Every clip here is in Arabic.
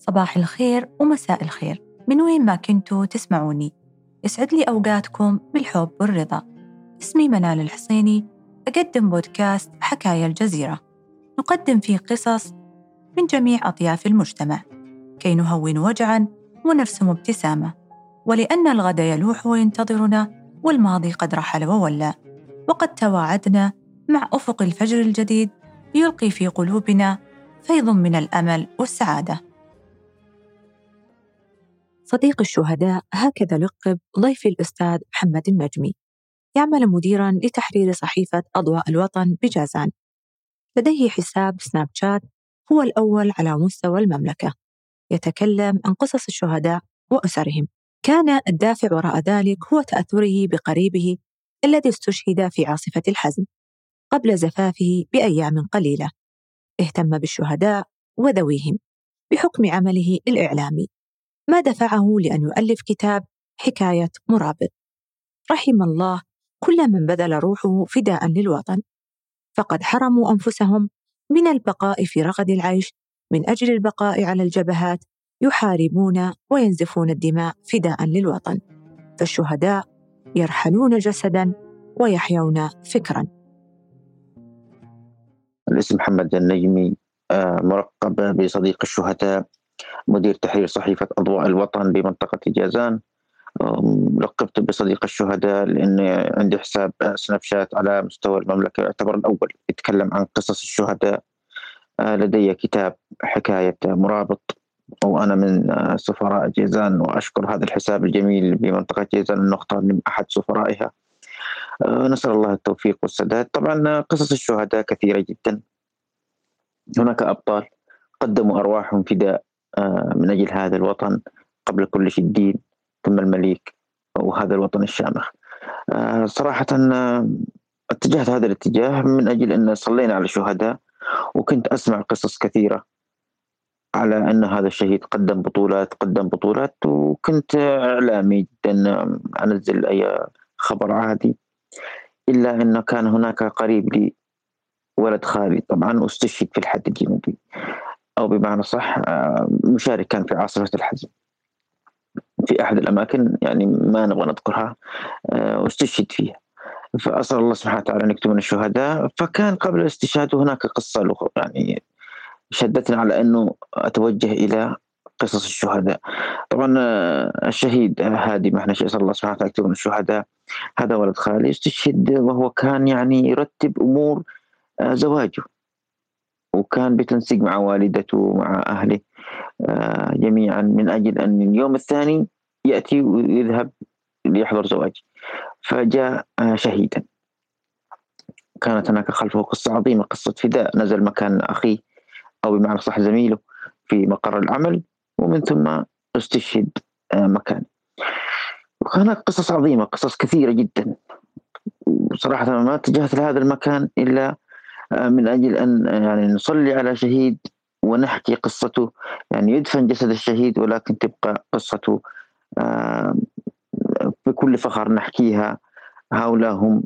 صباح الخير ومساء الخير. من وين ما كنتوا تسمعوني. يسعد لي أوقاتكم بالحب والرضا. اسمي منال الحصيني. أقدم بودكاست حكاية الجزيرة. نقدم فيه قصص من جميع أطياف المجتمع. كي نهون وجعا ونرسم ابتسامة. ولأن الغد يلوح وينتظرنا والماضي قد رحل وولى. وقد تواعدنا مع أفق الفجر الجديد يلقي في قلوبنا فيض من الأمل والسعادة. صديق الشهداء هكذا لقب ضيفي الأستاذ محمد النجمي. يعمل مديرا لتحرير صحيفة أضواء الوطن بجازان. لديه حساب سناب شات هو الأول على مستوى المملكة. يتكلم عن قصص الشهداء وأسرهم. كان الدافع وراء ذلك هو تأثره بقريبه الذي استشهد في عاصفة الحزم قبل زفافه بأيام قليلة. اهتم بالشهداء وذويهم بحكم عمله الإعلامي. ما دفعه لأن يؤلف كتاب حكاية مرابط. رحم الله كل من بذل روحه فداء للوطن. فقد حرموا أنفسهم من البقاء في رغد العيش من أجل البقاء على الجبهات يحاربون وينزفون الدماء فداء للوطن. فالشهداء يرحلون جسدا ويحيون فكرا. الاسم محمد النجمي آه، مرقب بصديق الشهداء. مدير تحرير صحيفة أضواء الوطن بمنطقة جازان. لقبت بصديق الشهداء لأني عندي حساب سناب شات على مستوى المملكة. يعتبر الأول يتكلم عن قصص الشهداء. آه، لدي كتاب حكاية مرابط وأنا من آه، سفراء جيزان وأشكر هذا الحساب الجميل بمنطقة جيزان أنه اختارني أحد سفرائها. آه، نسأل الله التوفيق والسداد. طبعا قصص الشهداء كثيرة جدا. هناك أبطال قدموا أرواحهم فداء من أجل هذا الوطن قبل كل شيء الدين ثم المليك وهذا الوطن الشامخ. آه، صراحة آه، اتجهت هذا الاتجاه من أجل أن صلينا على الشهداء وكنت أسمع قصص كثيرة على أن هذا الشهيد قدم بطولات قدم بطولات وكنت إعلامي جدا أنزل أي خبر عادي إلا أنه كان هناك قريب لي ولد خالي طبعا أستشهد في الحد الجنوبي. أو بمعنى صح آه، مشارك كان في عاصفة الحزم في أحد الأماكن يعني ما نبغى نذكرها آه، واستشهد فيها. فأسأل الله سبحانه وتعالى أن يكتب من الشهداء. فكان قبل الاستشهاد هناك له يعني شدتني على أنه أتوجه إلى قصص الشهداء. طبعا آه، الشهيد هادي ما إحنا أسأل الله سبحانه وتعالى يكتب من الشهداء. هذا ولد خالي استشهد وهو كان يعني يرتب أمور زواجه. وكان بتنسيق مع والدته ومع أهله آه، جميعا من أجل أن اليوم الثاني يأتي ويذهب ليحضر زواجي فجاء آه، شهيدا. كانت هناك خلفه قصة عظيمة قصة فداء. نزل مكان أخيه أو بمعنى صح زميله في مقر العمل ومن ثم استشهد آه، مكان وكانت قصص عظيمة قصص كثيرة جدا. صراحة ما اتجهت لهذا المكان إلا من أجل أن يعني نصلي على شهيد ونحكي قصته. يعني يدفن جسد الشهيد ولكن تبقى قصته بكل فخر نحكيها. هؤلاء هم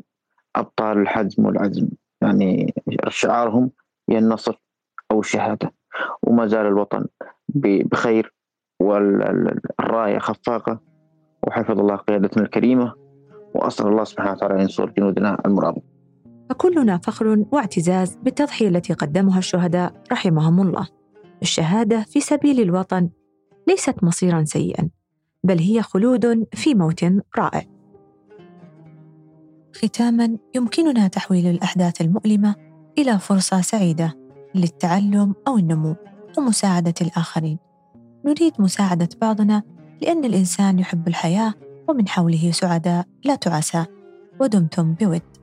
أبطال الحزم والعزم. يعني شعارهم يا النصر أو الشهادة. وما زال الوطن بخير والراية خفاقة. وحفظ الله قيادتنا الكريمة. وأسأل الله سبحانه وتعالى أن ينصر جنودنا المرابط فكلنا فخر واعتزاز بالتضحية التي قدمها الشهداء رحمهم الله. الشهادة في سبيل الوطن ليست مصيرا سيئا بل هي خلود في موت رائع. ختاما يمكننا تحويل الأحداث المؤلمة إلى فرصة سعيدة للتعلم أو النمو ومساعدة الآخرين. نريد مساعدة بعضنا لأن الإنسان يحب الحياة ومن حوله سعداء لا تعسى. ودمتم بود.